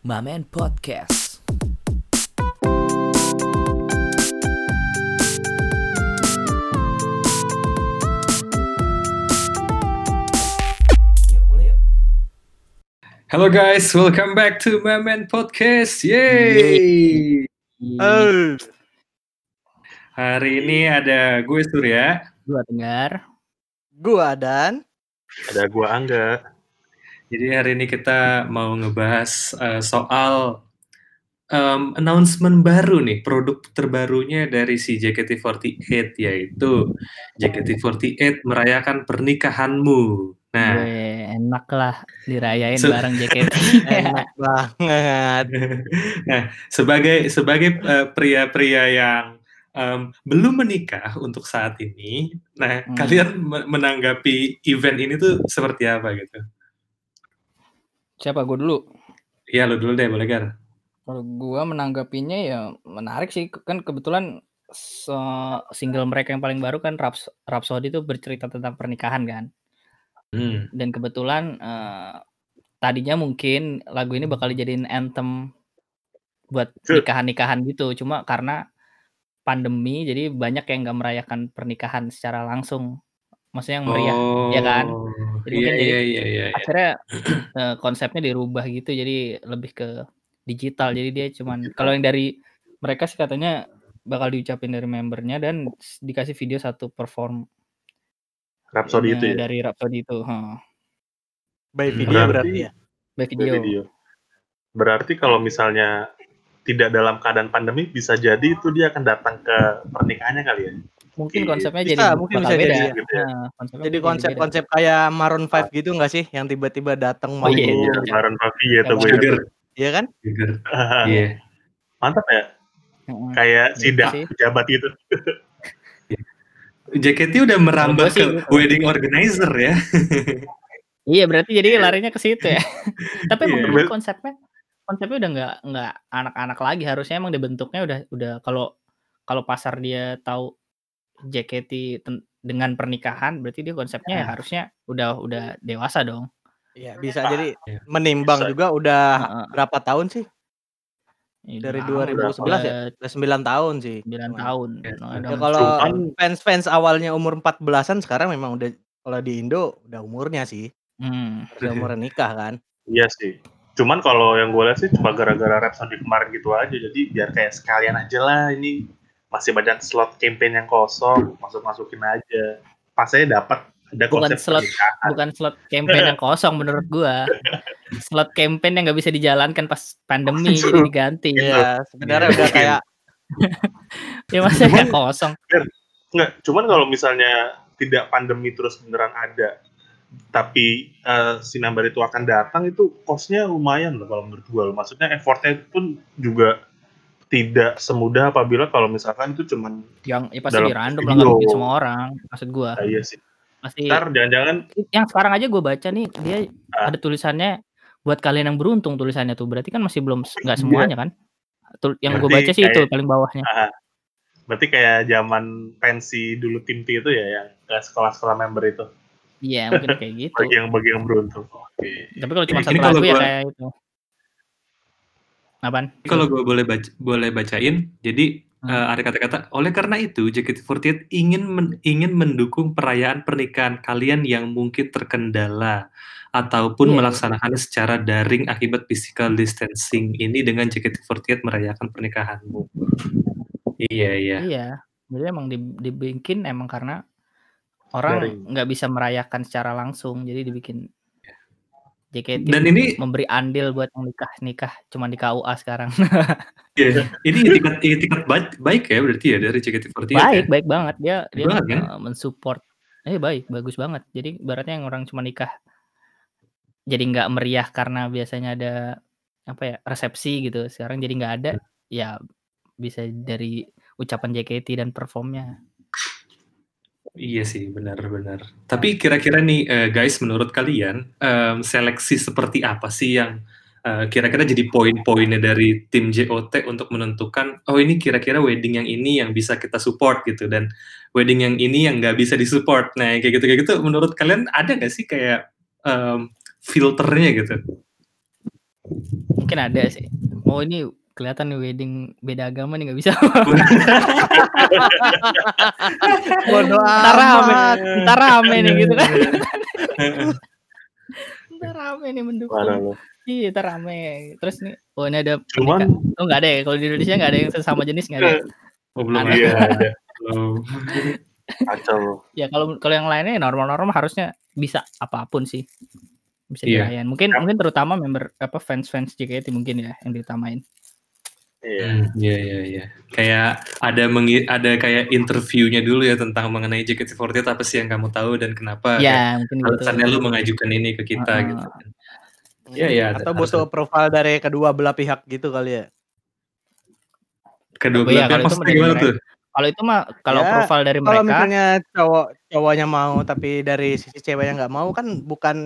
Mamen Podcast. Hello guys, welcome back to Mamen Podcast. Yay! Oh, Hari ini ada gue Surya. Gua dengar. gua dan Ada gua Angga. Jadi hari ini kita mau ngebahas eh, soal em, announcement baru nih, produk terbarunya dari si JKT48 yaitu JKT48 merayakan pernikahanmu. Nah, Gue enak lah dirayain Se- bareng JKT. enak banget. nah sebagai sebagai eh, pria-pria yang em, belum menikah untuk saat ini, nah Hmm. kalian me- menanggapi event ini tuh seperti apa gitu? Siapa gue dulu? Iya lo dulu deh, boleh Gar? Kalau gua menanggapinya ya menarik sih kan kebetulan se- single mereka yang paling baru kan Raps Rhapsody itu bercerita tentang pernikahan kan. Hmm. Dan kebetulan eh, tadinya mungkin lagu ini bakal dijadiin anthem buat nikahan-nikahan gitu. Cuma karena pandemi jadi banyak yang nggak merayakan pernikahan secara langsung. Maksudnya yang meriah. ya kan? Jadi Iya mungkin jadi- iya iya iya. Akhirnya eh, konsepnya dirubah gitu jadi lebih ke digital. Jadi dia cuman kalau yang dari mereka sih katanya bakal diucapin dari membernya dan dikasih video satu perform Rhapsody itu ya. dari Rhapsody itu. heeh. By Hmm. video Berarti- berarti ya. By video. video. Berarti kalau misalnya tidak dalam keadaan pandemi bisa jadi itu dia akan datang ke pernikahannya kali ya. Mungkin Iya. konsepnya Bisa, jadi mungkin bisa beda. jadi gitu ya. Nah, konsepnya Jadi mungkin konsep-konsep kayak Maroon 5 gitu nggak sih yang tiba-tiba datang Oh, iya, Iya, Baron Pavi ya tuh Emang. gue. Sugar. Iya kan? Sugar. Iya. Mantap ya, kayak Gitu sidak pejabat gitu. JKT udah merambah ke gitu. wedding organizer ya. Iya berarti jadi larinya ke situ ya. Tapi Iya. bener konsepnya konsepnya udah nggak nggak anak-anak lagi harusnya emang dibentuknya udah udah kalau kalau pasar dia tahu JKT dengan pernikahan berarti dia konsepnya ya harusnya udah udah dewasa dong. Iya, bisa jadi Iya. menimbang Bisa. juga udah Heeh. berapa tahun sih? Ya, Dari udah lama, 2011 ya? udah Udah 9 tahun sih. 9 tahun. Ya, Ya, kalau fans-fans awalnya umur 14-an sekarang memang udah kalau di Indo udah umurnya sih. Hmm. Udah umur nikah kan. Iya sih. Cuman kalau yang gue lihat sih cuma gara-gara Rhapsody kemarin gitu aja. Jadi biar kayak sekalian aja lah ini masih banyak slot campaign yang kosong, masuk-masukin aja. Pas saya dapat ada Bukan konsep slot pernikahan. bukan slot campaign yang kosong menurut gua. Slot campaign yang nggak bisa dijalankan pas pandemi jadi diganti. Iya, sebenarnya udah Mungkin. kayak Ya masa kayak kosong. Enggak, cuman kalau misalnya tidak pandemi terus beneran ada, tapi eh, si number itu akan datang itu costnya lumayan loh kalau menurut gue. Maksudnya effortnya pun juga tidak semudah apabila kalau misalkan itu cuman yang ya pasti di random lah mungkin semua orang maksud gua ah, iya sih. pasti Ntar jangan-jangan yang sekarang aja gua baca nih dia Ah. ada tulisannya buat kalian yang beruntung tulisannya tuh berarti kan masih belum nggak Iya. semuanya kan yang gua Berarti baca sih itu kayak- paling bawahnya ah, berarti kayak zaman pensi dulu tim T itu ya yang sekolah-sekolah member itu. iya mungkin kayak gitu Bagi yang bagi yang beruntung. Oke. tapi kalau cuma satu lagu ya kayak itu apaan Kalau gue boleh baca, boleh bacain, jadi Hmm. eh, ada kata-kata oleh karena itu JKT48 ingin men- ingin mendukung perayaan pernikahan kalian yang mungkin terkendala ataupun Iya. melaksanakannya secara daring akibat physical distancing ini dengan JKT48 merayakan pernikahanmu. Iya iya. iya jadi emang di- dibikin emang karena orang nggak bisa merayakan secara langsung jadi dibikin JKT Dan ini memberi andil buat yang nikah nikah cuma di KUA sekarang. Iya, ini etikat etikat baik, baik ya berarti ya dari JKT48 baik ya. baik banget. Dia dia banget kan? eh, mensupport. Eh baik bagus banget. Jadi ibaratnya yang orang cuma nikah jadi nggak meriah karena biasanya ada apa ya resepsi gitu. Sekarang jadi nggak ada ya bisa dari ucapan JKT dan performnya Iya sih, benar-benar. Tapi kira-kira nih eh, guys, menurut kalian em, seleksi seperti apa sih yang eh, kira-kira jadi poin-poinnya dari tim JOT untuk menentukan oh ini kira-kira wedding yang ini yang bisa kita support gitu dan wedding yang ini yang nggak bisa disupport. Nah kayak gitu kayak gitu. Menurut kalian ada nggak sih kayak em, filternya gitu? Mungkin ada sih. Oh ini kelihatan nih wedding beda agama nih nggak bisa. Bodo Entar rame, amat. entar rame nih gitu kan. Entar rame nih mendukung. Iya, entar rame. Terus nih, oh ini ada Cuman. Oh nggak ada ya? Kalau di Indonesia nggak ada yang sesama jenis nggak ada. ya? Oh, belum Ada. iya ada. Kacau. Ya kalau kalau yang lainnya normal-normal harusnya bisa apa pun sih. Bisa dirayain. Mungkin Ya. mungkin terutama member apa fans-fans JKT mungkin ya yang diutamain. Iya. Hmm, Iya iya iya. Kayak ada mengi ada kayak interviewnya dulu ya tentang mengenai JKT48 apa sih yang kamu tahu dan kenapa kayak Ya, mungkin gitu. alasannya lu mengajukan ini ke kita Heeh. gitu kan. Iya iya. Atau butuh profil dari kedua belah pihak gitu kali ya. kedua Oh belah iya, pihak kalau itu maksudnya gimana mereka. tuh? Kalau itu mah kalau Ya, profil dari Kalau mereka misalnya cowok cowoknya mau tapi dari sisi ceweknya nggak mau kan bukan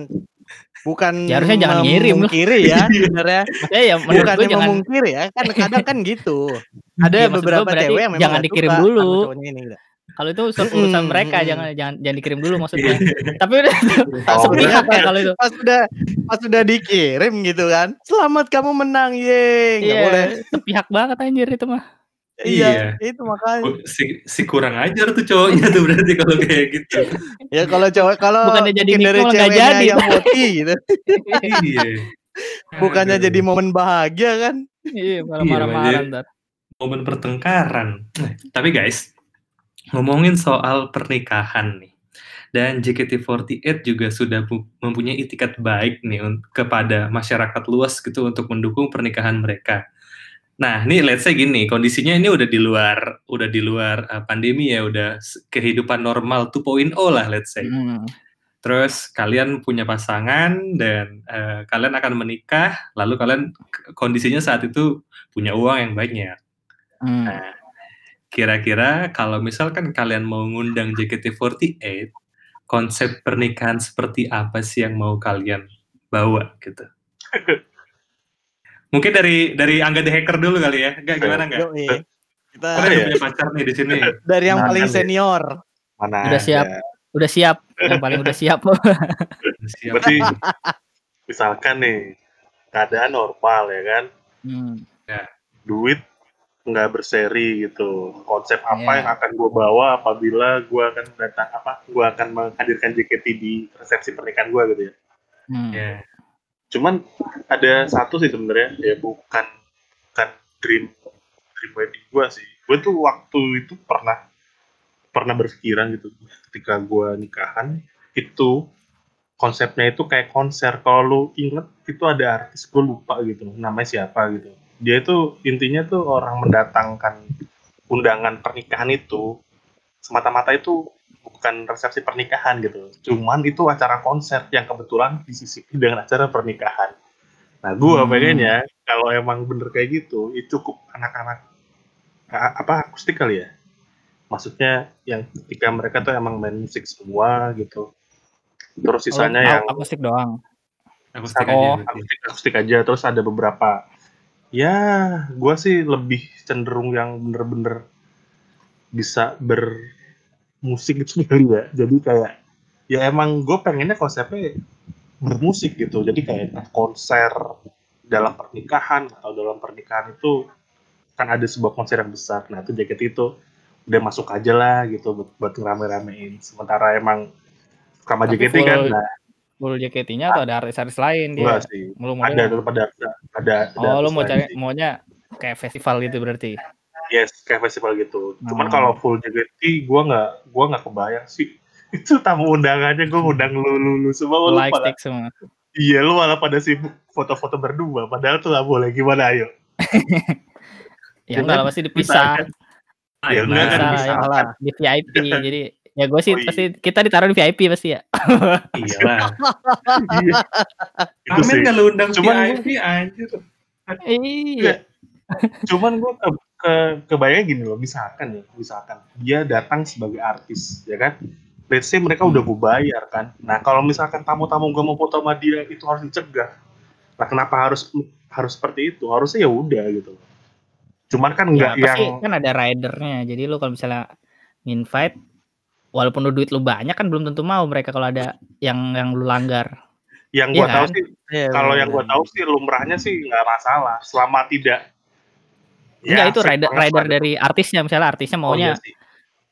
bukan Ya, harusnya jangan ngirim memungkiri ya sebenarnya. ya menurut Bukannya gue jangan memungkiri ya, kan kadang kan gitu. Ada gua beberapa cewek yang memang jangan dikirim dulu. ini. gitu. kalau itu urusan Mm-mm, mereka jangan jangan jangan dikirim dulu maksudnya. Tapi udah Oh, sepihak ya kalau itu. Pas sudah pas sudah dikirim gitu kan. Selamat kamu menang, ye. Nggak Iya, boleh. sepihak banget anjir itu mah. Iya, itu makanya. Si, si kurang ajar tuh cowoknya tuh berarti kalau kayak gitu. Ya kalau cowok kalau Bukannya jadi dari ceweknya jadi. yang moti gitu. iya. Bukannya Aduh. jadi momen bahagia kan. Iya, malah Iya, marah-marah ntar. momen pertengkaran. Nah, Tapi guys, ngomongin soal pernikahan nih. Dan JKT48 juga sudah pu- mempunyai itikat baik nih kepada masyarakat luas gitu untuk mendukung pernikahan mereka. Nah, nih let's say gini, kondisinya ini udah di luar udah di luar uh, pandemi ya, udah kehidupan normal 2.0 lah let's say. Hmm. Terus kalian punya pasangan dan eh, kalian akan menikah, lalu kalian kondisinya saat itu punya uang yang banyak. Hmm. Nah, kira-kira kalau misalkan kalian mau ngundang JKT48, konsep pernikahan seperti apa sih yang mau kalian bawa gitu? Mungkin dari dari Angga the Hacker dulu kali ya. Enggak gimana enggak? Yoi. Kita Kalian Iya. udah punya pacar nih di sini. dari yang Nah, paling ya. senior. Mana Udah siap. Udah siap, yang paling udah siap. Siap. Berarti misalkan nih keadaan normal ya kan, Hmm. duit nggak berseri gitu. Konsep apa Iya. yang akan gue bawa apabila gue akan datang apa? Gue akan menghadirkan JKT di resepsi pernikahan gue gitu ya. Hmm. Ya. Cuman ada satu sih sebenarnya ya bukan bukan dream dream wedding gue sih. Gue tuh waktu itu pernah pernah berpikiran gitu. Ketika gue nikahan itu konsepnya itu kayak konser. Kalau lu inget itu ada artis gue lupa gitu namanya siapa gitu. Dia itu intinya tuh orang mendatangkan undangan pernikahan itu semata-mata itu bukan resepsi pernikahan gitu cuman itu acara konser yang kebetulan disisipi dengan acara pernikahan nah gue Hmm. pengennya kalau emang bener kayak gitu itu cukup anak-anak apa akustik kali ya maksudnya yang ketika mereka tuh emang main musik semua gitu terus sisanya Oh, yang akustik doang. Akustik Oh. aja. akustik akustik aja terus ada beberapa ya gue sih lebih cenderung yang bener-bener bisa bermusik gitu kali ya. Jadi kayak ya emang gue pengennya konsepnya bermusik gitu. Jadi kayak konser dalam pernikahan atau dalam pernikahan itu kan ada sebuah konser yang besar. Nah itu jaket itu udah masuk aja lah gitu buat, buat ngerame-ramein. Sementara emang sama JKT kan full- nah. Full JKT-nya atau ada artis-artis lain dia? sih. Lu mau ada tetap ada ada ada Oh, lu mau cari maunya kayak festival gitu berarti. Yes kayak festival gitu cuman Oh. kalau full JKT gua nggak gua nggak kebayang sih itu tamu undangannya gua ngundang lu lu, lu semua lu Live pada semua. iya lu malah pada sibuk foto-foto berdua padahal tuh nggak boleh gimana ayo Ya enggak lah pasti dipisah. Ah, Ya, ya, enggak kan bisa. Salah lah. di VIP. Jadi ya gue sih Oh, iya. pasti kita ditaruh di VIP pasti ya. Iya itu Amin sih nggak lu undang Cuman- VIP anjir. iya. cuman gua ke, ke kebayang gini loh misalkan ya misalkan dia datang sebagai artis ya kan let's say mereka udah gue bayar kan nah kalau misalkan tamu-tamu gua mau foto sama dia itu harus dicegah nah kenapa harus harus seperti itu harusnya ya udah gitu cuman kan Ya, enggak yang pasti kan ada ridernya. Jadi lu kalau misalnya invite walaupun lu duit lu banyak kan belum tentu mau mereka kalau ada yang yang lu langgar. Yang Iya gua tahu kan? sih Iya, kalau yang bener. tahu sih lumrahnya sih nggak masalah, selama tidak Enggak ya itu rider rider dari artisnya, misalnya artisnya Oh iya maunya.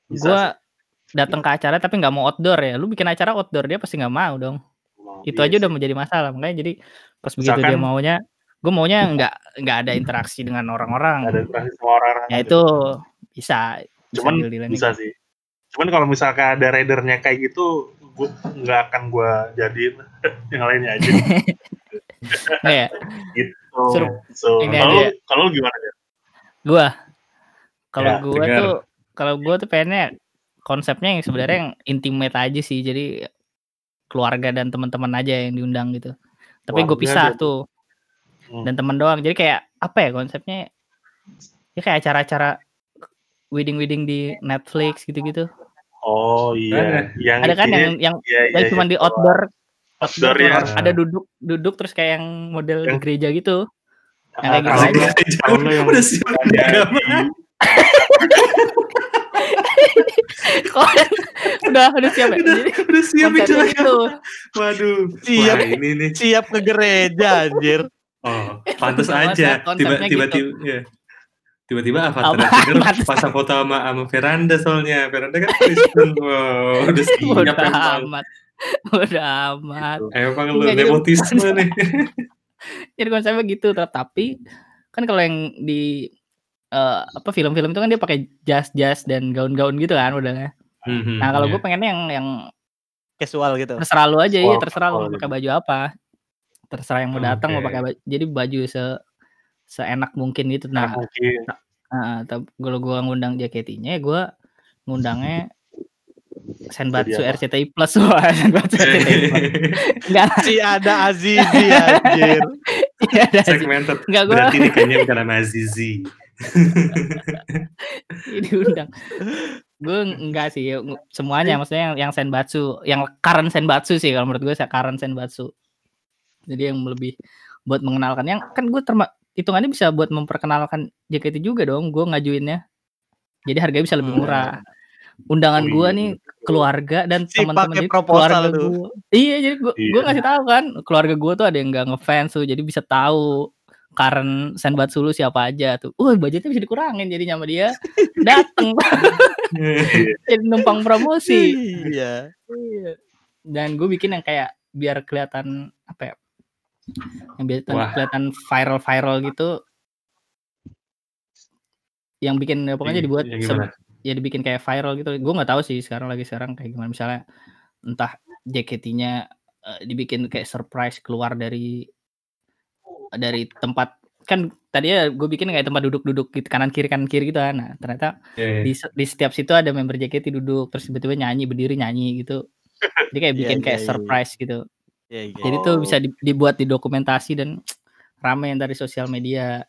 Bisa gua sih. datang ke acara tapi nggak mau outdoor ya, lu bikin acara outdoor dia pasti nggak mau dong. Oh, Itu iya aja udah sih. menjadi masalah, makanya jadi pas begitu dia Misalkan maunya gue maunya nggak nggak ada interaksi dengan nggak ada orang-orang. interaksi sama orang-orang Ya gitu. itu bisa bisa Cuman deal-dealan bisa itu. sih. Cuman kalau misalkan ada ridernya kayak gitu, gua nggak akan gua jadiin yang lainnya aja. Nah, ya, gitu. So, ini kalau kalau gimana ya? Gua kalau Ya, gua dengar. tuh kalau gua tuh pengennya konsepnya yang sebenarnya yang intimate aja sih. Jadi keluarga dan teman-teman aja yang diundang gitu. Tapi gue pisah tuh Hmm. dan teman doang. Jadi kayak apa ya konsepnya? Ya kayak acara-acara wedding-wedding di Netflix gitu-gitu. Oh iya, yang Ada kan yang yang iya, yang iya, cuma iya. di outdoor Outdoor outdoor ya. terus ada duduk duduk terus kayak yang model di Yang- gereja gitu. Kayak gitu Udah siap udah udah siap ya? Udah, udah siap itu gitu. Waduh. Siap. Wah, ini nih. Siap ke gereja anjir. Oh, pantas aja. Tiba-tiba gitu. ya. Tiba-tiba Avatar Apa? Tiger pasang foto sama sama Veranda soalnya. Veranda kan Kristen. Wow, udah siap Udah emang. amat. Udah amat. Emang lu nepotisme nih. Jadi konsepnya gitu tapi kan kalau yang di eh, apa film-film itu kan dia pakai jas-jas dan gaun-gaun gitu kan modelnya. Mhm, Nah, kalau iya. gue pengennya yang yang Casual gitu. terserah lu aja ya, Oh, terserah lu oh, mau pakai gitu. baju apa. Terserah yang mau datang mau pakai baju. Jadi baju se seenak mungkin gitu. Nah, Nah, Heeh, tap kalau gua ngundang JKT-nya, gua ngundangnya Senbatsu? RCTI Plus wah, Senbatsu RCTI Plus. Enggak, Si ada Azizi anjir. iya ada. Segmented. Enggak gua Berarti ini kayaknya bukan sama Azizi. diundang. Gue enggak sih, ya, semuanya maksudnya yang yang Senbatsu, yang current Senbatsu sih kalau menurut gue current Senbatsu. Jadi yang lebih buat mengenalkan yang kan gue terma hitungannya bisa buat memperkenalkan JKT juga dong, gue ngajuinnya. Jadi harganya bisa lebih Hmm. murah. Undangan Oh, gua iya. nih keluarga dan Si teman-teman jadi keluarga gua. Iya, jadi gua Iya. ngasih tahu kan, keluarga gua tuh ada yang nggak ngefans tuh, jadi bisa tahu Karen Senbatsu lu siapa aja tuh. Wah, budgetnya bisa dikurangin jadinya sama dia. Dateng jadi numpang promosi. Iya. Iya. Dan gue bikin yang kayak biar kelihatan apa ya? Yang biar Wah. kelihatan viral-viral gitu. Yang bikin ya, pokoknya Yang- dibuat yang se- gimana? Ya dibikin kayak viral gitu. Gue nggak tahu sih sekarang lagi sekarang kayak gimana misalnya entah JKT-nya eh, dibikin kayak surprise keluar dari dari tempat kan tadinya gue bikin kayak tempat duduk-duduk gitu kanan kiri kanan kiri gitu kan. Nah, ternyata Iya, iya. di, di setiap situ ada member JKT duduk terus tiba-tiba nyanyi berdiri nyanyi gitu. Jadi kayak Iya, bikin iya, kayak iya, surprise gitu. Iya, iya. Jadi tuh Oh. bisa di- dibuat di dokumentasi dan rame yang dari sosial media.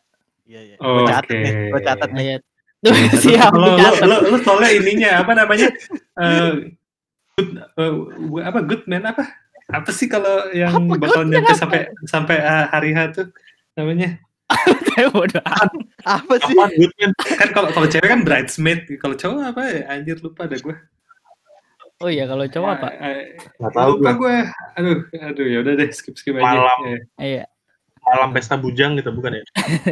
Iya, iya. Oh, Gua catat nih, oke. gua catat nih. Tuh siap lo, lo, lo, lo soalnya ininya apa namanya? Eh, good, eh, apa good man apa? Apa sih kalau yang Apa bakal good man nyampe apa? sampai sampai eh, hari H tuh namanya? Bodoh. Apa sih? Apaan Goodman? Kan kalau kalau cewek kan bridesmaid, kalau cowok apa ya? Anjir lupa ada gue. Oh iya kalau cowok apa? Nggak tahu lupa gue. gue. Aduh, aduh ya udah deh skip skip aja. Malam. Eh, Iya. Malam pesta bujang gitu bukan ya?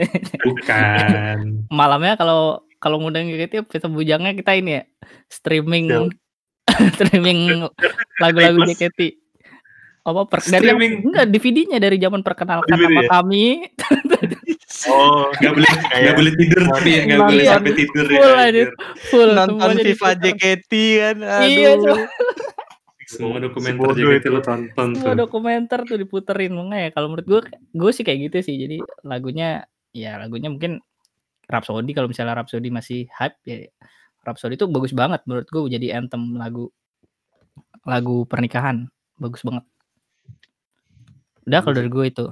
bukan. Malamnya kalau kalau ngundang JKT pesta bujangnya kita ini ya streaming streaming lagu-lagu. JKT. Apa per, dari yang, Streaming. enggak DVD-nya dari zaman perkenalkan DVD nama ya? kami. Oh, Gak boleh Kayak- gak boleh tidur tapi ya gak boleh Iya. sampai tidur ya. Full aja. anjir. Full Nonton FIFA. JKT kan. Iya, Aduh. Semua dokumenter Sebodoh JKT lo tonton Semua tuh. dokumenter tuh diputerin makanya kalau menurut gue gue sih kayak gitu sih jadi lagunya ya lagunya mungkin Rhapsody kalau misalnya Rhapsody masih hype ya Rhapsody itu bagus banget menurut gue jadi anthem lagu lagu pernikahan bagus banget udah kalau dari gue itu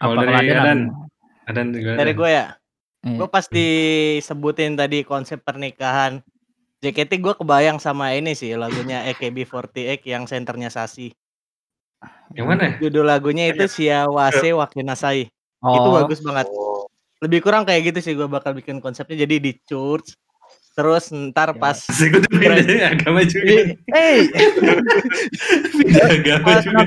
Kalau dari ada Adan? lagu? Adan juga. Dari gue ya. Iya. Gue pas disebutin tadi konsep pernikahan JKT gue kebayang sama ini sih lagunya AKB48 yang senternya Sasi. Yang mana? Judul lagunya itu Siawase Wakinasai. oh, Itu bagus banget. Oh, Lebih kurang kayak gitu sih gue bakal bikin konsepnya jadi di church Terus ntar Ya. pas Asik udah Keren. beda agama juga. Hey, Beda agama juga.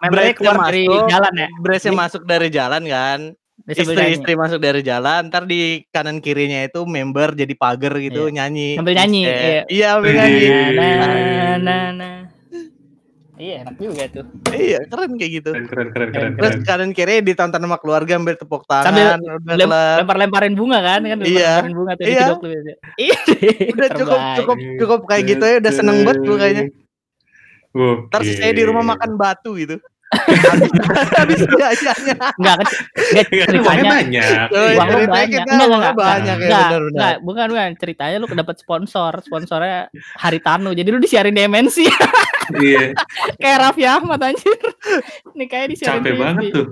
Membernya Breaknya keluar dari masuk. jalan ya? brace masuk dari jalan kan. Istri-istri masuk dari jalan, ntar di kanan kirinya itu member jadi pagar gitu nyanyi. Sambil nyanyi, iya. Iya, sambil nyanyi. Iya. Nah, nah, nah. Iya, enak juga tuh. Iya, keren kayak gitu. Keren keren keren keren. Terus keren. kanan kiri ditonton sama keluarga sambil tepuk tangan. Sambil udah Lem- kelar. Lempar-lemparin bunga kan? kan Iya. lempar-lemparin bunga tuh di Iya. tuh. Iya. Udah cukup terbaik. cukup cukup kayak gitu ya udah seneng banget gue kayaknya. Oke. Ntar saya di rumah makan batu gitu. habis, jajannya. Enggak kan? Enggak ceritanya banyak. Uang lu banyak. Enggak, uangnya enggak, banyak ya, benar-benar. enggak, bukan bukan ceritanya lu dapat sponsor, sponsornya Haritanu. Jadi lu disiarin di MNC Iya, kayak Raffi Ahmad anjir. Nih kayak disiarin capek TV. banget tuh.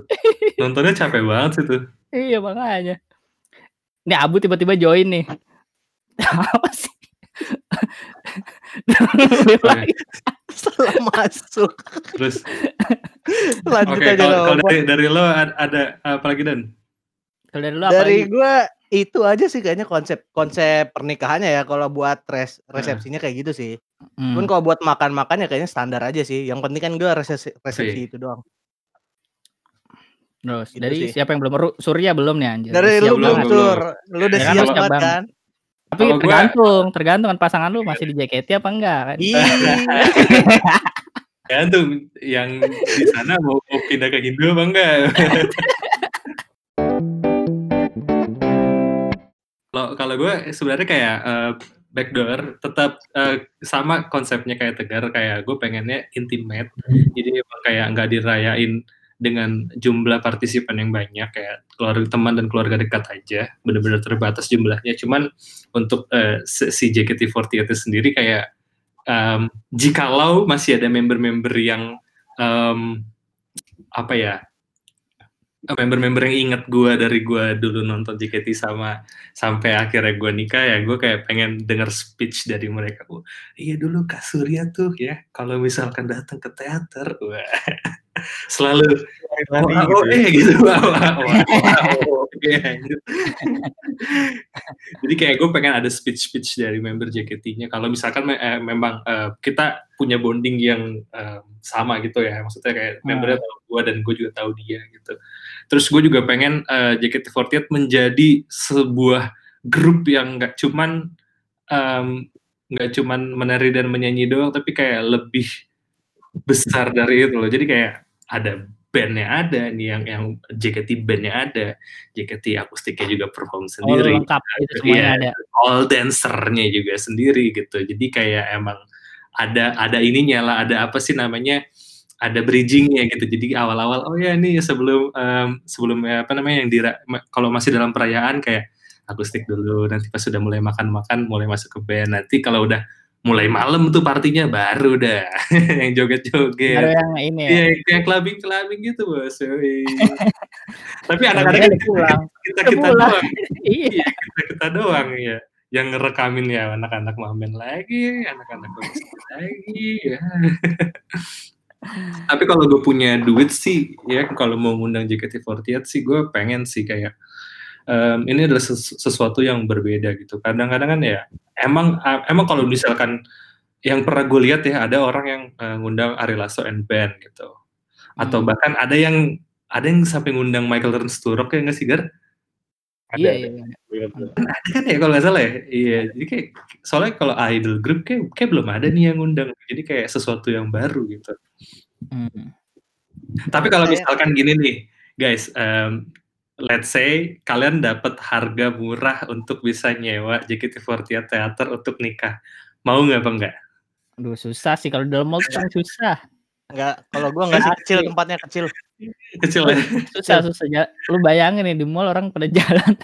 Nontonnya capek banget sih tuh. Iya makanya. Nih Abu tiba-tiba join nih. Apa sih? Setelah masuk. Terus Lanjut oke aja kalau kalau dari, dari lo ada, ada apa lagi dan? Kalau dari apa Dari gue itu aja sih kayaknya konsep konsep pernikahannya ya kalau buat res, resepsinya kayak gitu sih. Hmm. Cuman kalau buat makan-makan ya kayaknya standar aja sih. Yang penting kan gue resepsi, resepsi Iya. itu doang. Terus Gitu dari sih. siapa yang belum Surya belum nih anjir. Dari Siap lu belum, sur, lu udah Ya siap banget kan? Tapi gua- tergantung, tergantung kan pasangan lu masih di JKT apa enggak kan. Iya. Tuh yang di sana mau, mau pindah ke Hindu apa enggak? Kalau kalau gue sebenarnya kayak eh, backdoor tetap eh, sama konsepnya kayak Tegar kayak gue pengennya intimate. Jadi emang kayak nggak dirayain dengan jumlah partisipan yang banyak kayak keluarga teman dan keluarga dekat aja. Benar-benar terbatas jumlahnya. Cuman untuk eh, si si JKT48 itu sendiri kayak em, jikalau masih ada member-member yang em, apa ya member-member yang inget gue dari gue dulu nonton JKT sama sampai akhirnya gue nikah ya gue kayak pengen denger speech dari mereka. Iya dulu Kak Surya tuh ya kalau misalkan datang ke teater wah, selalu Lari wah, gitu oh, ya. eh gitu. Jadi kayak gue pengen ada speech-speech dari member JKT-nya kalau misalkan me- eh, memang eh, kita punya bonding yang eh, sama gitu ya. Maksudnya kayak membernya tahu gue dan gue juga tahu dia gitu. Terus gue juga pengen eh, JKT48 menjadi sebuah grup yang nggak cuman nggak cuman menari dan menyanyi doang tapi kayak lebih besar dari itu loh. Jadi kayak ada bandnya ada nih yang yang JKT bandnya ada. JKT akustiknya juga perform Oh, sendiri. lengkap itu semuanya Iya, ada. all dancernya juga sendiri gitu. Jadi kayak emang ada ada ininya lah ada apa sih namanya ada bridgingnya gitu. Jadi awal-awal oh ya nih sebelum em, sebelum eh, apa namanya yang dira kalau masih dalam perayaan kayak akustik dulu nanti pas sudah mulai makan-makan mulai masuk ke band. Nanti kalau udah mulai malam tuh partinya baru dah yang joget-joget Ada yang ini ya. Iya, kayak clubbing clubbing gitu bos. Tapi anak-anak kita pulang. kita, kita Pulang. doang, Iya. kita, kita doang ya yang ngerekamin ya anak-anak mamen lagi, anak-anak lagi. Ya. Tapi kalau gue punya duit sih, ya kalau mau ngundang JKT48 sih gue pengen sih kayak em, ini adalah sesu- sesuatu yang berbeda gitu. Kadang-kadang kan ya emang emang kalau misalkan yang pernah gue lihat ya ada orang yang eh, ngundang Ari Lasso and Band gitu, atau Hmm. bahkan ada yang ada yang sampai ngundang Michael Learns to Rock ya nggak sih Gar? Ada, Iya, ada. iya. iya. Bener-bener. Ada kan ya kalau nggak salah ya? Iya, jadi kayak soalnya kalau idol group kayak, kayak belum ada nih yang ngundang, jadi kayak sesuatu yang baru gitu. Hmm. Tapi kalau misalkan gini nih, guys, em, let's say kalian dapat harga murah untuk bisa nyewa JKT48 teater untuk nikah, mau nggak apa enggak? Aduh susah sih kalau di dalam mall kan susah. Enggak, kalau gua enggak sih kecil tempatnya kecil. Kecil ya? Susah susah. Lu bayangin nih di mall orang pada jalan.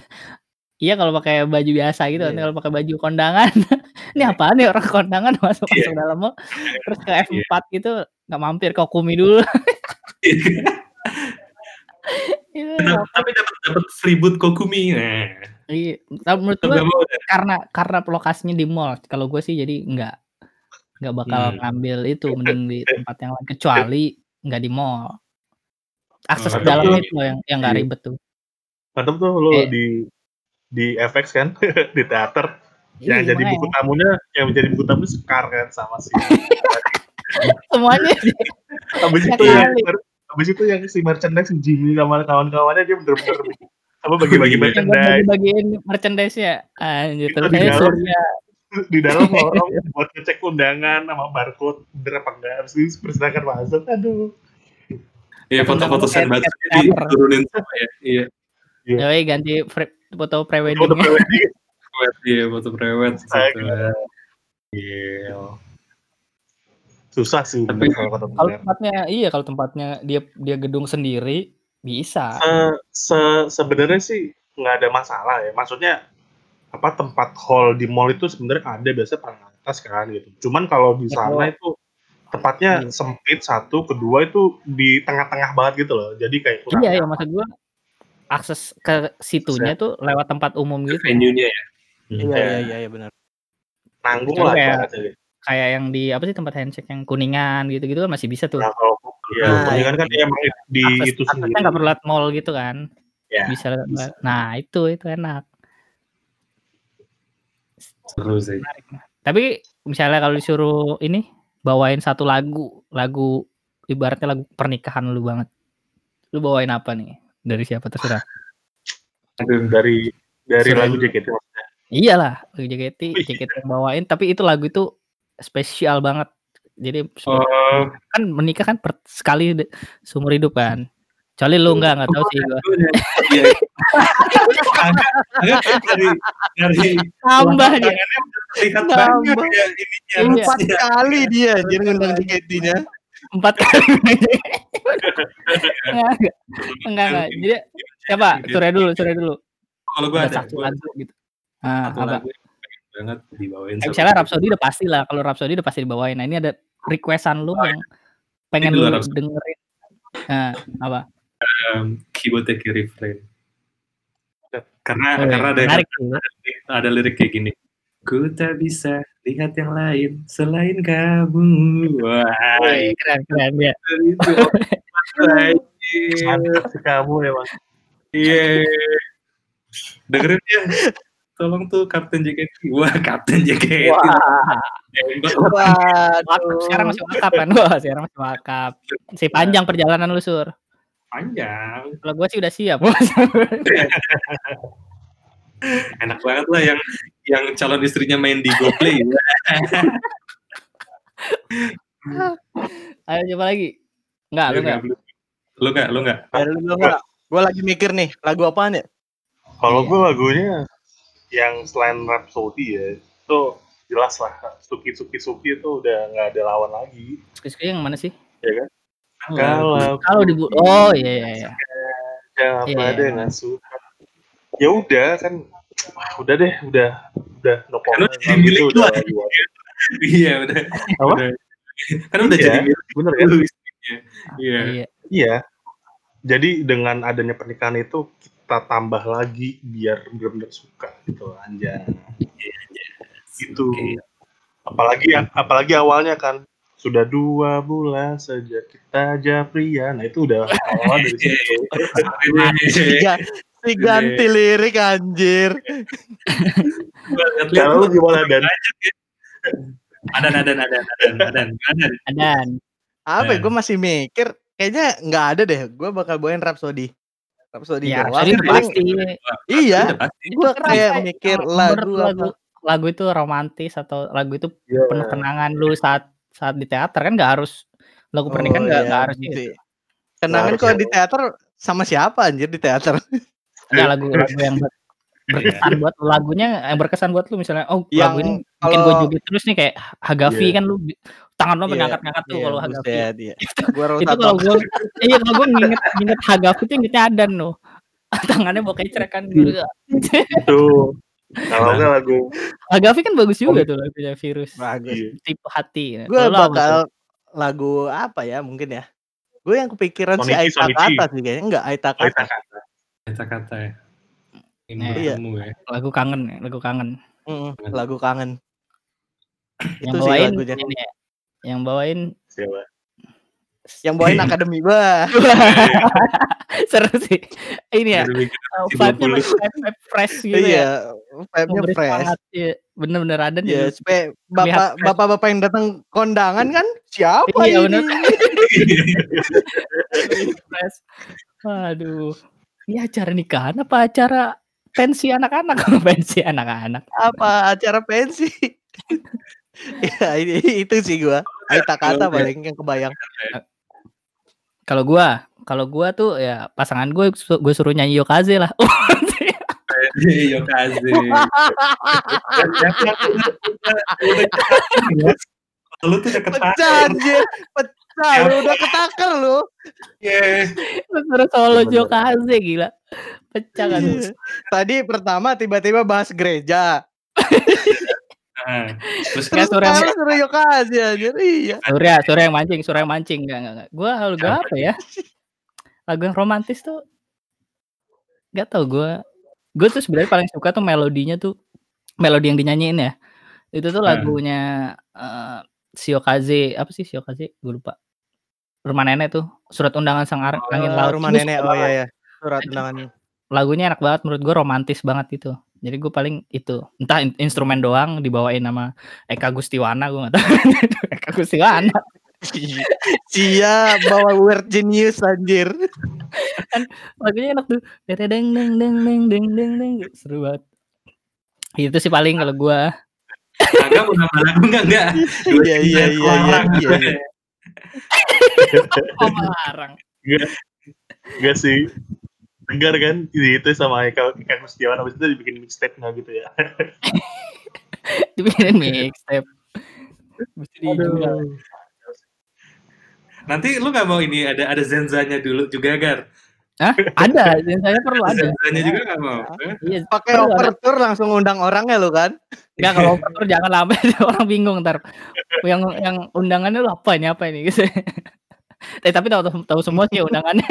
Iya kalau pakai baju biasa gitu, nanti Iya. kalau pakai baju kondangan, ini apaan nih orang kondangan masuk masuk dalam mall, terus ke F4 gitu nggak mampir ke Kumi dulu. Itu Tapi dapat dapat freeboot Kokumi. Nah, Iya, tapi menurut dah. karena karena lokasinya di mall. Kalau gue sih jadi nggak nggak bakal Hmm. ngambil itu, mending di tempat yang lain kecuali nggak di mall. Akses ke dalam itu loh yang yang nggak Iya. ribet tuh. Mantap tuh lo Eh. di di FX kan di teater yang Iya, jadi buku tamunya yang menjadi buku tamu Sekar kan sama si Semuanya habis Ya itu yang kali. Habis itu yang si merchandise si Jimmy sama kawan-kawannya dia bener-bener apa bagi-bagi Iya. merchandise bagi-bagiin merchandise-nya. Anjir, Itu di tulisannya dalam. Surya. di dalam lorong buat ngecek undangan sama barcode bener apa enggak habis itu persilakan masuk aduh Iya foto-foto teater. diturunin semua ya. Iya. Yoi ganti pre- foto Foto pre-wedding. pre-wedding. Prewed, iya foto prewed. Gitu. Iya. Susah sih Tapi- kalau tempatnya iya kalau tempatnya dia dia gedung sendiri bisa. Se- se- sebenarnya sih nggak ada masalah ya maksudnya apa tempat hall di mall itu sebenarnya ada biasa paling atas kan gitu cuman kalau di sana itu tempatnya Iya. sempit satu kedua itu di tengah-tengah banget gitu loh jadi kayak kurang Iya, ya maksud gua akses ke situnya tuh lewat tempat umum gitu. Venue-nya ya. Iya iya iya iya benar. nanggung lah kayak-. Kayak yang di apa sih tempat handshake yang kuningan gitu-gitu kan masih bisa tuh. Nah, kalau ya, Nah, kuningan kan iya. emang di Akses, itu sendiri nggak perlu lewat mall gitu kan. Ya, bisa, bisa. Nah, itu itu enak. Seru sih. Tapi misalnya kalau disuruh ini bawain satu lagu, lagu ibaratnya lagu pernikahan lu banget. Lu bawain apa nih? Dari siapa terserah. Dari dari Selain- lagu JKT maksudnya. Iyalah, lagu JKT, JKT yang bawain, tapi itu lagu itu spesial banget. Jadi Oh, kan menikah kan per, sekali de- seumur hidup kan. Kecuali lu enggak, enggak tahu sih gua. Iya. Dari dari Tambah terlihat Nambah. banyak ya ininya. Iya. Empat kali dia anjir ngundang JKT-nya. Empat kali. enggak, enggak. Enggak, enggak. Jadi coba sore dulu, sore dulu. Kalau gua Ada satu lagu gitu. Satu apa? Pengen banget dibawain. Eh, misalnya dia. Rhapsody udah pasti lah. Kalau Rhapsody udah pasti dibawain. Nah, ini ada requestan lu yang pengen Ini lu Rhapsody. dengerin. Nah, apa? um, Kiboteki refrain. Karena Oh, karena ada menarik tuh. ada lirik kayak gini. Ku tak bisa lihat yang lain selain kamu. Wah, keren, keren ya. itu. Kamu emang. Iya. Dengerin ya. Tolong tuh Kapten JKT. Wah, Kapten JKT. Waduh. Sekarang masih wakap kan? Wah, sekarang masih wakap. Si panjang perjalanan lu, Sur. panjang. Kalau gue sih udah siap. Enak banget lah yang yang calon istrinya main di GoPlay. Ayo coba lagi. Enggak, lu enggak. Lu enggak, lu enggak. Lu enggak. Gua lagi mikir nih, lagu apaan ya? Kalau Iya. gue lagunya yang selain Rhapsody ya, itu jelas lah. Suki Suki Suki itu udah nggak ada lawan lagi. Suki-suki yang mana sih? Ya kan? Kalau Kalau di Oh, iya iya iya. siapa Iya, ada iya. yang nggak suka. Ya udah kan, wah, udah deh, udah udah no Kan comment. udah jadi Lagu milik itu lu, udah Iya, udah. Apa? Udah. Kan udah Iya, jadi milik bener kan? Iya. Iya. Iya. Jadi dengan adanya pernikahan itu kita tambah lagi biar benar-benar suka gitu anjay. Itu. Oke. Apalagi apalagi awalnya kan sudah dua bulan sejak kita japria. Nah itu udah awal dari situ. Tiga, si ganti lirik anjir. Kalau lu gimana dan? Ada, ada, ada, ada, ada, Apa ya? Gue masih mikir. Kayaknya nggak ada deh. Gue bakal bawain Rhapsody. Rhapsody ya, doang. pasti. Iya. Gue kayak mikir lagu lagu lagu itu romantis atau lagu itu Iya. penuh kenangan lu saat saat di teater kan nggak harus lagu pernikahan Oh, nggak iya, nggak harus gitu gitu. ya. Kenangan kalau ya. di teater sama siapa anjir di teater? Nggak lagu lagu yang ber- berkesan buat lagunya yang berkesan buat lu misalnya oh Yang lagu ini bikin gue joget terus nih kayak Hagafi Iya. kan lu tangan lu Iya, ngangkat-ngangkat tuh Iya, kalau Hagafi. iya. Gua Itu kalau gue iya kalau gue nginget nginget Hagafi tuh ingetnya Adan loh. Tangannya bawa kecrek kan dulu. Itu. Kalau nggak lagu Hagafi kan bagus juga tuh lagunya virus. Bagus. Iya. Tipe hati. Nah, Gue tuh? bakal lagu apa ya mungkin ya? Gue yang kepikiran si Aita. Kata sih kayaknya enggak Aita Aita Kata. Kata. Kata-kata ya. Ini Iya. ya. lagu kangen ya, lagu kangen. Mm, lagu kangen. Yang Itu sih lagunya. ini ya, yang bawain Siapa? Yang bawain akademi bah. seru sih. Ini ya, uh, vibe-nya 20. masih vibe, fresh gitu ya. Iya, vibe-nya Memberi fresh. iya. Bener-bener Adan Ya, supaya bapak bapak-bapak yang datang kondangan kan, siapa Iya, ini? bener. Fresh. Waduh. Ini acara nikahan apa acara pensi anak-anak? Pensi anak-anak. Apa acara pensi? Ya, ini itu sih gua. Aita kata paling yang kebayang. Kalau gua, kalau gua tuh ya pasangan gue gue suruh nyanyi Yokaze lah. Yo kaze. Lu tuh udah Pecah anjir, pecah lu udah ketakar lu. Iya. Gue suruh solo. Yokaze gila. Pecah kan. Tadi pertama tiba-tiba bahas gereja. Terus Terus Surya. suruh Yokaze anjir. Iya. Surya, Surya yang mancing, Surya yang mancing. Enggak, enggak, enggak. Gua lagu apa ya? Lagu yang romantis tuh Gak tau gua. Gue tuh sebenarnya paling suka tuh melodinya tuh melodi yang dinyanyiin ya. Itu tuh Hmm. lagunya eh Shiokaze, apa sih Shiokaze? Gue lupa. Rumah Nenek tuh, Surat Undangan Sang Ar- Angin Oh, Laut. rumah nenek. Oh iya ya. Surat undangan. Lagunya enak banget menurut gue romantis banget gitu. Jadi gue paling itu. Entah in- instrumen doang dibawain sama Eka Gustiwana gue gak tahu. Eka Gustiwana. Cia bawa word genius anjir. Lagunya enak tuh. Deng deng deng deng deng deng deng deng. Seru banget. Itu sih paling kalau gua. Enggak mau nambah lagu enggak enggak. Iya, iya, yang iya, kelarang. iya, iya. Oh, melarang. Enggak sih. Tegar kan itu sama Eka, Eka Gustiawan habis itu dibikin mixtape nggak gitu ya. Dibikinin mixtape. Nanti lu nggak mau ini ada ada zenzanya dulu juga Gar. Hah? Ada, dan saya perlu ada. Zenzanya juga nggak mau. Iya, Pakai operator langsung undang orangnya lu kan. Enggak kalau operator jangan lama orang bingung ntar. Yang yang undangannya lu apa ini apa ini gitu. Eh, tapi tahu tahu semua sih undangannya.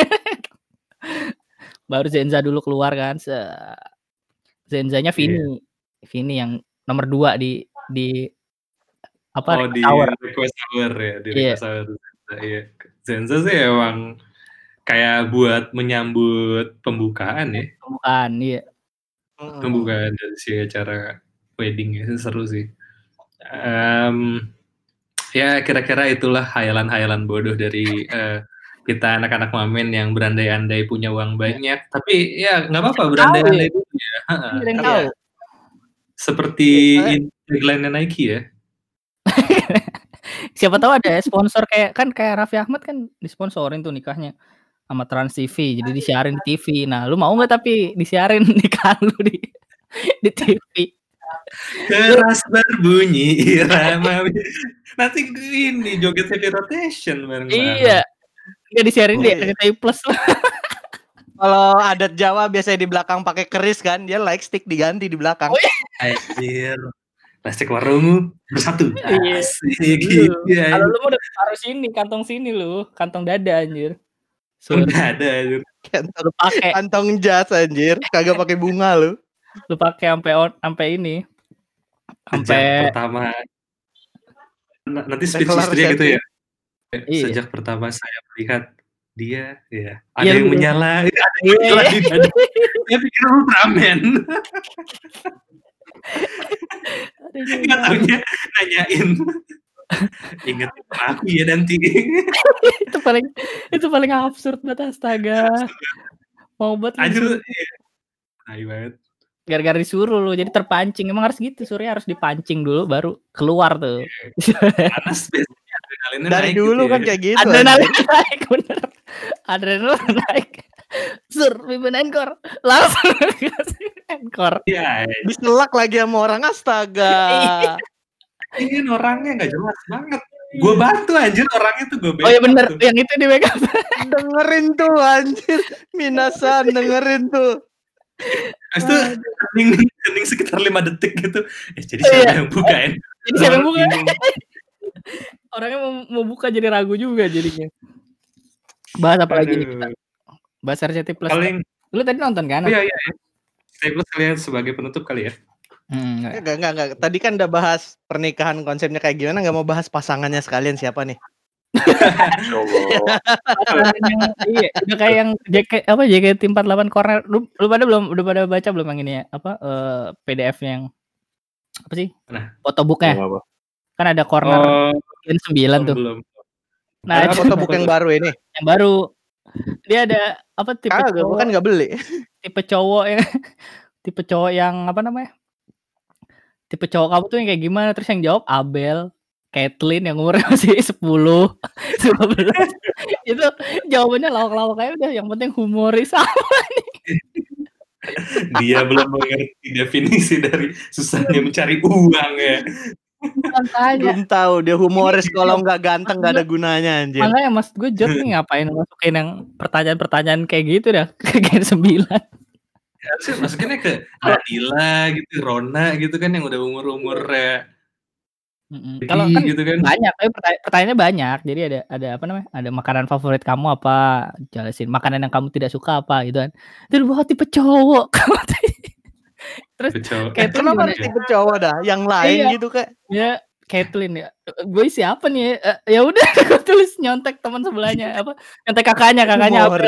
Baru Zenza dulu keluar kan. Se Zenzanya Vini. Vini yang nomor dua di di apa Oh di Tower. request hour ya di Iya. request hour. Iya. Zenza sih emang kayak buat menyambut pembukaan ya, Bukan, iya. pembukaan dari si acara wedding ya seru sih. Em, ya kira-kira itulah hayalan-hayalan bodoh dari eh, kita anak-anak mamen yang berandai-andai punya uang banyak. Tapi ya nggak apa-apa berandai-andai dulu ya. Iya. tahu. Seperti Iya, in tagline Nike ya. Siapa tahu ada sponsor kayak kan kayak Raffi Ahmad kan disponsorin tuh nikahnya sama Trans TV. Jadi disiarin di TV. Nah, lu mau nggak tapi disiarin nikah lu di di TV? Keras berbunyi irama. Nanti ini joget heavy rotation bareng Iya. Nggak disiarin di Oh, iya. RCTI Plus lah. Kalau adat Jawa biasanya di belakang pakai keris kan, dia like stick diganti di belakang. Oh, iya. Anjir. Plastik warungmu bersatu. Iya. Asik. Lu, Iya. Kalau lu mau udah taruh sini, kantong sini lu, kantong dada anjir. Suruh Udah ada. anjir. Kantong, lu pakai, kantong jas anjir, kagak pakai bunga lu. lu pakai sampai sampai ini. Sampai pertama nanti speech gitu ya. Iya. Sejak pertama saya melihat dia, ya ada Iya, yang bener. menyala, itu ada yang Iya, menyala iya. Saya pikir Ultraman. Juga. Nggak taunya nanyain. Ingat aku ya nanti. itu paling itu paling absurd banget astaga. Mau buat Anjir. iya. Banget. gara-gara disuruh lu jadi terpancing. Emang harus gitu, Surya harus dipancing dulu baru keluar tuh. Panas adrenalinnya Dari naik dulu gitu kan ya. kayak gitu. Adrenalin naik bener. Adrenalin naik. Sur, pimpin encore. Langsung kasih encore. Iya, Diselak lagi sama orang astaga. ini orangnya nggak jelas banget. Gue bantu anjir orangnya tuh gue Oh iya bener, yang itu di backup. dengerin tuh anjir. Minasan dengerin tuh. Habis itu kening, kening sekitar 5 detik gitu. Eh, jadi Iya. siapa yang bukain? Jadi siapa yang buka? Orangnya mau, mau buka jadi ragu juga jadinya. Bahas apa lagi nih kita? Bahas RCT Plus. Paling, Lu tadi nonton kan? oh iya iya. Saya plus kalian sebagai penutup kali ya. Hmm, enggak. Enggak, enggak, enggak. Tadi kan udah bahas pernikahan konsepnya kayak gimana, nggak mau bahas pasangannya sekalian siapa nih? Iya, udah kayak yang JK apa JKT48 corner. Lu, lu pada belum udah pada baca belum yang ini ya? Apa eh, PDF yang apa sih. Belum apa. Kan ada corner Oh, Gen 9 belum tuh. belum. Nah, Ada itu fotobook yang baru ini. yang baru. Dia ada apa tipe Kagak, gua cowok kan nggak beli. tipe cowok yang tipe cowok yang apa namanya? Tipe cowok kamu tuh yang kayak gimana? Terus yang jawab Abel, Caitlyn yang umurnya masih 10, 12. Itu jawabannya lawak-lawak aja udah yang penting humoris apa nih. Dia belum mengerti definisi dari susahnya mencari uang ya. Belum tahu dia humoris kalau nggak ganteng nggak ada gunanya anjir. makanya mas gue Jod nih ngapain masukin yang pertanyaan-pertanyaan kayak gitu dah ke Gen 9. Harusnya masukinnya ke Nadila gitu, Rona gitu kan yang udah umur-umur ya. Kalau kan gitu kan. banyak, tapi pertanya- pertanyaannya banyak. Jadi ada ada apa namanya? Ada makanan favorit kamu apa? Jelasin. Makanan yang kamu tidak suka apa gitu kan. Itu bahwa tipe cowok. Terus Betul. kayak Kenapa gimana harus ya? tipe cowok dah? Yang lain Iya. gitu kayak. Ya Caitlyn ya. Gue siapa nih? Eh, ya udah gue tulis nyontek teman sebelahnya apa? Nyontek kakaknya, kakaknya apa?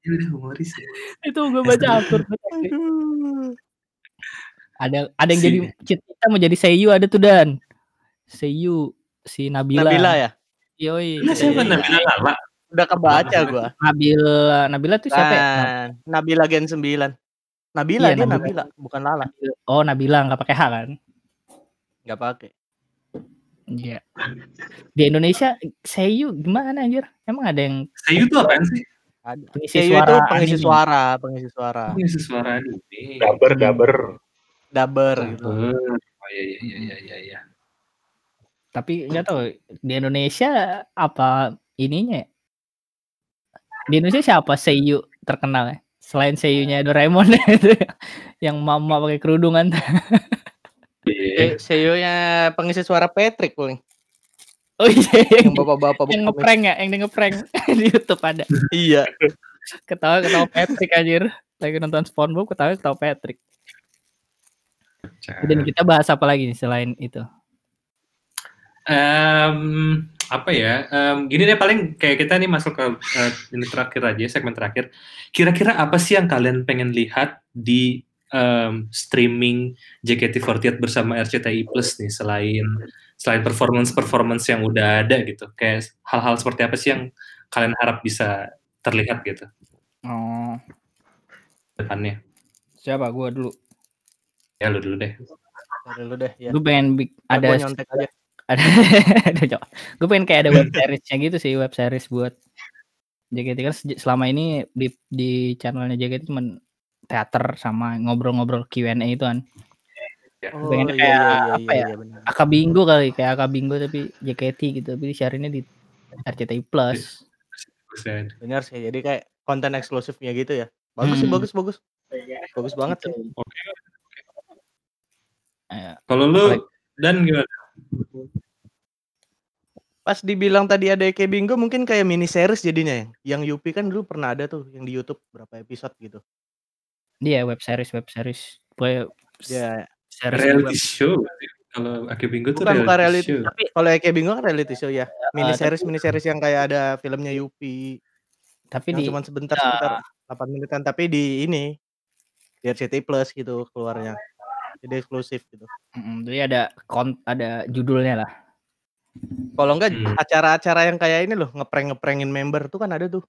Ya udah humoris ya. itu gue baca. Aduh. Ada ada yang Si- jadi cita mau jadi Seiyu ada tuh Dan. Seiyu si Nabila. Nabila ya? Yoi. Nah, siapa. Nabila Lala? Udah kebaca gua. Nabila Nabila tuh siapa ya? Kan, Nabila Gen 9. Nabila Iya, dia Nabila. Nabila, bukan Lala. Oh Nabila nggak pakai H kan? Nggak pakai. Iya. Di Indonesia Seiyu gimana anjir? Emang ada yang Seiyu tuh apaan sih? Ada. pengisi Seiyu suara itu pengisi anime? suara, pengisi suara. Ini suara anime. Daber, daber. Daber gitu. Oh iya iya iya iya iya. iya. Tapi nggak tahu di Indonesia apa ininya? ya? Di Indonesia siapa Seiyu terkenal ya? Selain Seiyunya Doraemon itu yang mama pakai kerudungan. Se- Seiyu-nya pengisi suara Patrick paling. Oh iya, Yang bapak-bapak yang ngeprank ya, yang di ngeprank di YouTube ada. Iya. Ketawa ketawa Patrick anjir. Lagi nonton SpongeBob ketawa ketawa Patrick. Dan kita bahas apa lagi nih selain itu? Em, apa ya? Em, gini deh paling kayak kita nih masuk ke eh, ini terakhir aja segmen terakhir. Kira-kira apa sih yang kalian pengen lihat di em, streaming JKT48 bersama RCTI Plus nih selain selain performance performance yang udah ada gitu. Kayak hal-hal seperti apa sih yang kalian harap bisa terlihat gitu Oh, depannya? siapa gua dulu. Ya lu dulu deh. Lu deh ya. Gue pengen bik- Ada ada nyontek aja. Ada ada cowok. Gue pengen kayak ada web seriesnya gitu sih, web series buat JKT kan selama ini di di channelnya JKT cuma teater sama ngobrol-ngobrol Q&A itu kan. Oh, Pengennya iya, kayak iya, iya, apa iya, ya? iya, benar. Aka Bingo kali, kayak Aka Bingo tapi JKT gitu, tapi share-nya di RCTI Plus. Benar sih. Jadi kayak konten eksklusifnya gitu ya. Bagus sih, Hmm. bagus, bagus. Bagus banget sih. Oke. Eh, Kalau lu dan gimana? Pas dibilang tadi ada Eke Bingo mungkin kayak mini series jadinya ya. Yang Yupi kan dulu pernah ada tuh yang di YouTube berapa episode gitu. dia web series, web series. Pokoknya Ya, series Reality web. show. Kalau Aki Bingo tuh Bukan, bukan reality, reality. show. Tapi kalau Eke Bingo kan reality show ya. Mini series, mini series yang kayak ada filmnya Yupi. tapi Yang di cuma sebentar ya. sebentar 8 menitan tapi di ini di RCTI Plus gitu keluarnya. Jadi eksklusif gitu. mm, jadi ada kon ada judulnya lah. Kalau enggak Hmm. acara-acara yang kayak ini loh, ngeprank-ngeprangin member tuh kan ada tuh.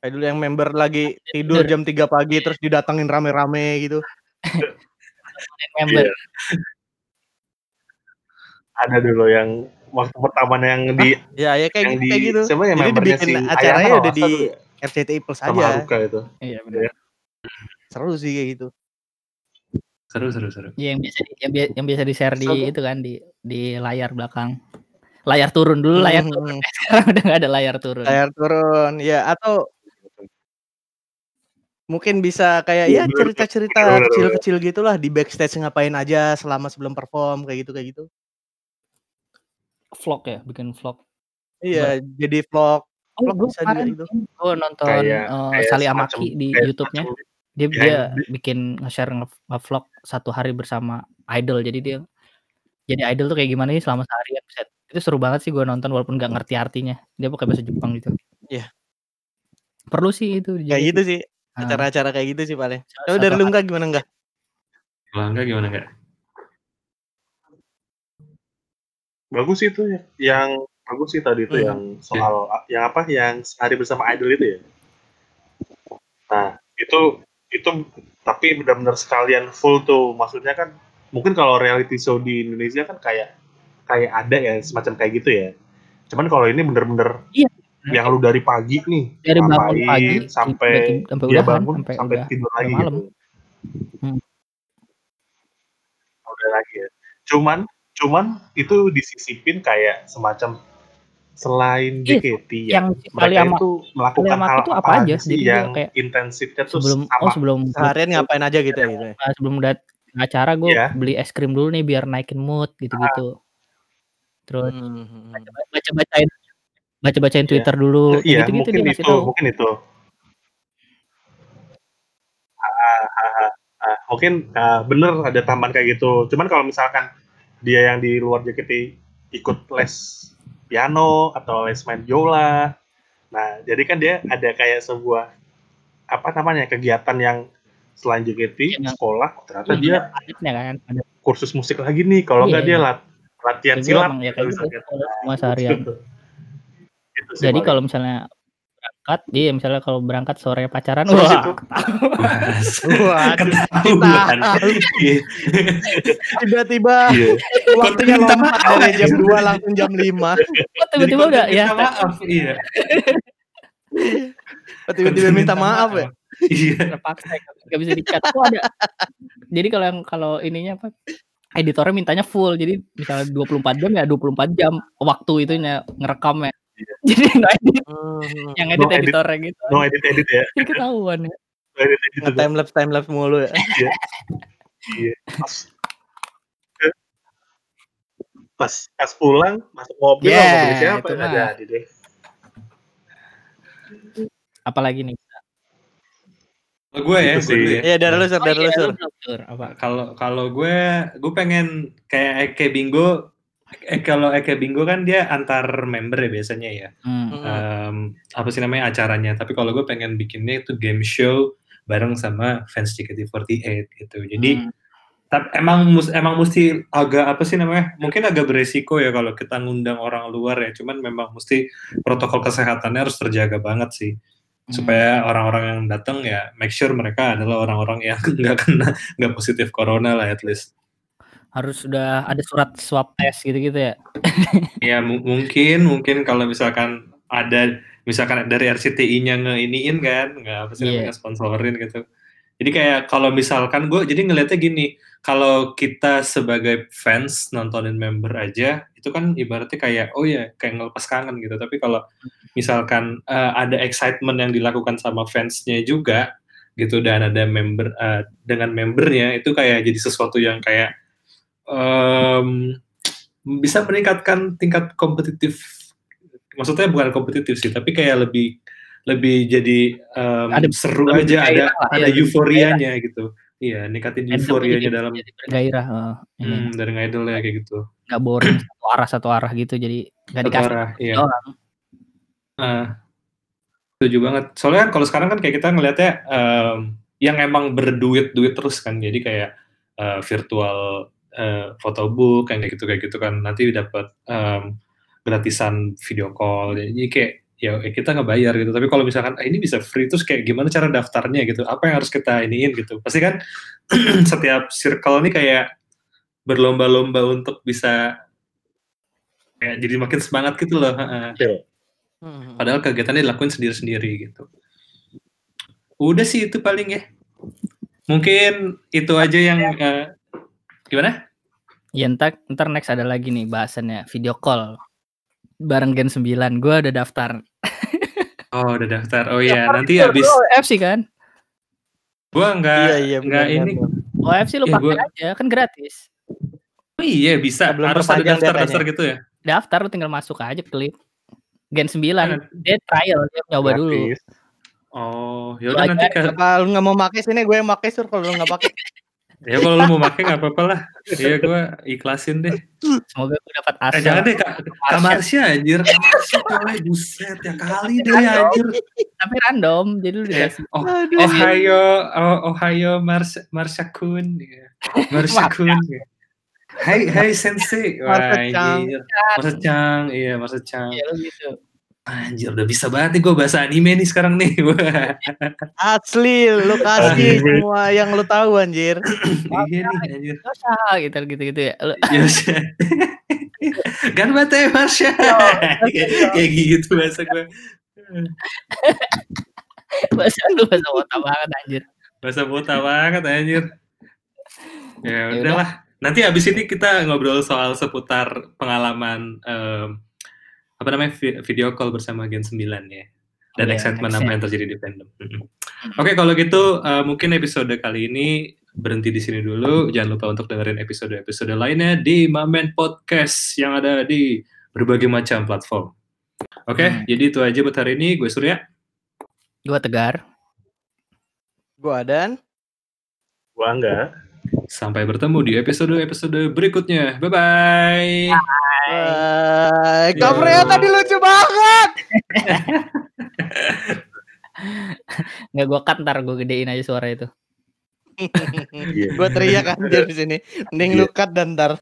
Kayak dulu yang member lagi tidur jam 3 pagi terus didatengin rame-rame gitu. Member. Ada dulu yang waktu pertamanya yang di Ya ya kayak yang gitu, di kayak gitu. siapa ya Jadi membernya dibikin si acaranya udah di RCTI Plus aja. Haruka itu. Iya benar. Seru sih kayak gitu. Seru seru seru. Iya yang biasa yang, bi- yang biasa di share di Seru. itu kan di di layar belakang. Layar turun dulu layar Hmm, turun. hmm. Sekarang udah nggak ada layar turun. Layar turun. Ya atau mungkin bisa kayak ya Bener, cerita-cerita bener, bener, kecil-kecil gitulah di backstage ngapain aja selama sebelum perform kayak gitu kayak gitu. Vlog ya, bikin vlog. Iya, jadi vlog. Oh, Vlog gue bisa juga gitu. gue nonton Kayak- eh, kayak Sali Amaki di YouTube-nya. Dia behind dia the- bikin nge-share nge- nge-vlog satu hari bersama idol. Jadi dia jadi idol tuh kayak gimana sih selama seharian. Buset. Itu seru banget sih gue nonton walaupun nggak ngerti artinya. Dia pakai bahasa Jepang gitu. Iya. Perlu sih itu. Kayak jadi- gitu sih. Ah. Acara-acara kayak gitu sih paling. Kalau dari hari. lu enggak gimana enggak? Kalau enggak gimana enggak? Bagus itu ya. Yang bagus sih tadi itu Hmm. yang soal yang apa yang hari bersama idol itu ya. Nah, itu itu tapi benar-benar sekalian full tuh. Maksudnya kan mungkin kalau reality show di Indonesia kan kayak kayak ada ya semacam kayak gitu ya. Cuman kalau ini bener-bener Iya. yang lu dari pagi nih Dari bangun pagi sampai sampai dia udahan, bangun sampai sampai udah tidur lagi malam. gitu. Hmm. Udah lagi ya. Cuman cuman itu disisipin kayak semacam selain Iya, JKT ya, yang mereka ama itu melakukan hal tuh apa apa aja, sih yang kayak intensifnya tuh sebelum sama oh sebelum Seharian ngapain aja gitu ya gitu ya? Nah, sebelum dat acara gue Iya. beli es krim dulu nih biar naikin mood gitu-gitu. Terus Hmm. baca- baca-bacain baca-bacain Iya. Twitter dulu, Iya, gitu-gitu mungkin itu, tahu. mungkin itu. Ah, ah, ah, ah, mungkin ah, bener ada tambahan kayak gitu. Cuman kalau misalkan dia yang di luar JKT ikut les piano atau les main biola, nah jadi kan dia ada kayak sebuah apa namanya kegiatan yang selain JKT Iya. sekolah ternyata Iya, dia padatnya kan, padat. kursus musik lagi nih. Kalau Iya, nggak dia iya. lat- latihan Ya, gue silat ya kayak gitu, misalnya. semua seharian. Gitu. Gitu sih Jadi kalau misalnya berangkat, dia misalnya kalau berangkat sore pacaran, Terus wah Ketahuan. Iya. tiba-tiba iya. waktunya lompat maaf. dari jam 2 langsung jam 5. kok tiba-tiba udah ya minta maaf, iya. Tiba-tiba minta maaf ya. Iya. terpaksa nggak bisa dicat. Kok ada? Jadi kalau yang kalau ininya apa? Editornya mintanya full. Jadi misalnya 24 jam ya 24 jam waktu itunya ngerekamnya. Jadi nggak edit, Hmm. yang No edit edit. gitu. No edit edit ya. Jadi ketahuan ya. No edit edit. Nge time lapse time lapse mulu ya. Iya. Iya. Pas, pas pas pulang masuk mobil Yeah, mobil siapa itu mah. jadi deh. Apalagi nih. Kalau gue ya, gue sih. dulu ya. Iya, dari lu Sur, dari lu Sur. lu. Apa? Kalau kalau gue gue pengen kayak Eke Bingo eh, kalau Eke Bingo kan dia antar member ya biasanya ya. Hmm. Em, apa sih namanya acaranya. Tapi kalau gue pengen bikinnya itu game show bareng sama fans JKT48 gitu. Jadi Hmm. tapi emang mus, emang mesti agak apa sih namanya? Mungkin agak beresiko ya kalau kita ngundang orang luar ya. Cuman memang mesti protokol kesehatannya harus terjaga banget sih. Hmm. Supaya orang-orang yang datang ya make sure mereka adalah orang-orang yang nggak kena nggak positif corona lah at least. Harus udah ada surat swab test gitu-gitu ya. Ya mu- mungkin mungkin kalau misalkan ada misalkan dari RCTI-nya ngeiniin kan, nggak apa sih Iya. namanya sponsorin gitu. Jadi kayak kalau misalkan gue jadi ngelihatnya gini, kalau kita sebagai fans nontonin member aja, itu kan ibaratnya kayak oh ya kayak ngelepas kangen gitu. Tapi kalau misalkan eh, ada excitement yang dilakukan sama fansnya juga gitu dan ada member eh, dengan membernya itu kayak jadi sesuatu yang kayak em, bisa meningkatkan tingkat kompetitif. Maksudnya bukan kompetitif sih, tapi kayak lebih lebih jadi em, Ada- seru lebih aja, ada lah, ada iya, lebih euforianya gitu. Iya, ningkatin euforianya dalam bergairah. heeh. Ini hmm, dari ngidolnya kayak gitu. nggak boring satu arah satu arah gitu. Jadi nggak dikasih arah, iya. doang. Nah, setuju banget. Soalnya kan kalau sekarang kan kayak kita ngelihatnya em, yang emang berduit-duit terus kan. Jadi kayak eh, virtual eh, photobook yang kayak gitu kayak gitu kan nanti dapat em, gratisan video call. Jadi kayak ya kita nggak bayar gitu. Tapi kalau misalkan ah, ini bisa free terus kayak gimana cara daftarnya gitu? Apa yang harus kita iniin gitu? Pasti kan setiap circle ini kayak berlomba-lomba untuk bisa kayak jadi makin semangat gitu loh. heeh. Hmm. Padahal kegiatannya dilakuin sendiri-sendiri gitu. Udah sih itu paling ya. Mungkin itu aja yang eh, gimana? Ya ntar, ntar next ada lagi nih bahasannya video call bareng Gen 9 gue udah daftar Oh udah daftar. Oh iya nanti habis OFC kan gua nggak Iya, iya, nggak benar, ini. benar. OFC lu Iya, pakai gua- aja kan gratis Oh iya bisa. Belum Harus ada daftar datanya. daftar gitu ya. daftar lu tinggal masuk aja klik Gen 9 Nah, dia trial dia nyoba dulu Gratis. Oh Lu ya udah aja nanti ke lu nggak mau pakai sini gue yang pakai sur kalau lu nggak pakai. Ya kalau lu mau pakai nggak apa-apa lah. Iya gue ikhlasin deh. Semoga gue dapat Eh asa. jangan deh Kak, Marsha anjir. Coy, buset ya kali deh anjir. Tapi random, jadi lu dikasih. oh, Aduh. Ohio, oh, Ohio Marsha, Marsha Kun. Ya. Marsha Kun. Hai, hai Sensei. Wah, Marsha Chang. Marsha Chang, iya Marsha Chang. Ya lu gitu. Anjir, udah bisa banget nih gue bahasa anime nih sekarang nih. Asli, lu kasih semua yang lu tahu anjir. iya nih anjir. Dosa gitu gitu gitu ya. Yosha. Ganbate Marsha. Kayak gitu bahasa gue. bahasa lu bahasa otak banget anjir. Bahasa buta banget anjir. Ya Ya udah. udahlah. Nanti abis ini kita ngobrol soal seputar pengalaman apa namanya vi- video call bersama Gen 9 ya. Dan Iya, excitement apa yang terjadi di fandom. Mm-mm. Oke, kalau gitu eh, mungkin episode kali ini berhenti di sini dulu. Jangan lupa untuk dengerin episode-episode lainnya di Mamen Podcast yang ada di berbagai macam platform. Oke, Hmm. jadi itu aja buat hari ini. Gue Surya. Gua tegar. Gua dan Gua enggak. Sampai bertemu di episode-episode berikutnya. Bye-bye. Yo. covernya tadi lucu banget. Nggak gua cut ntar gua gedein aja suara itu. Iya. Gua teriak anjir di sini. Mending lu cut dan ntar.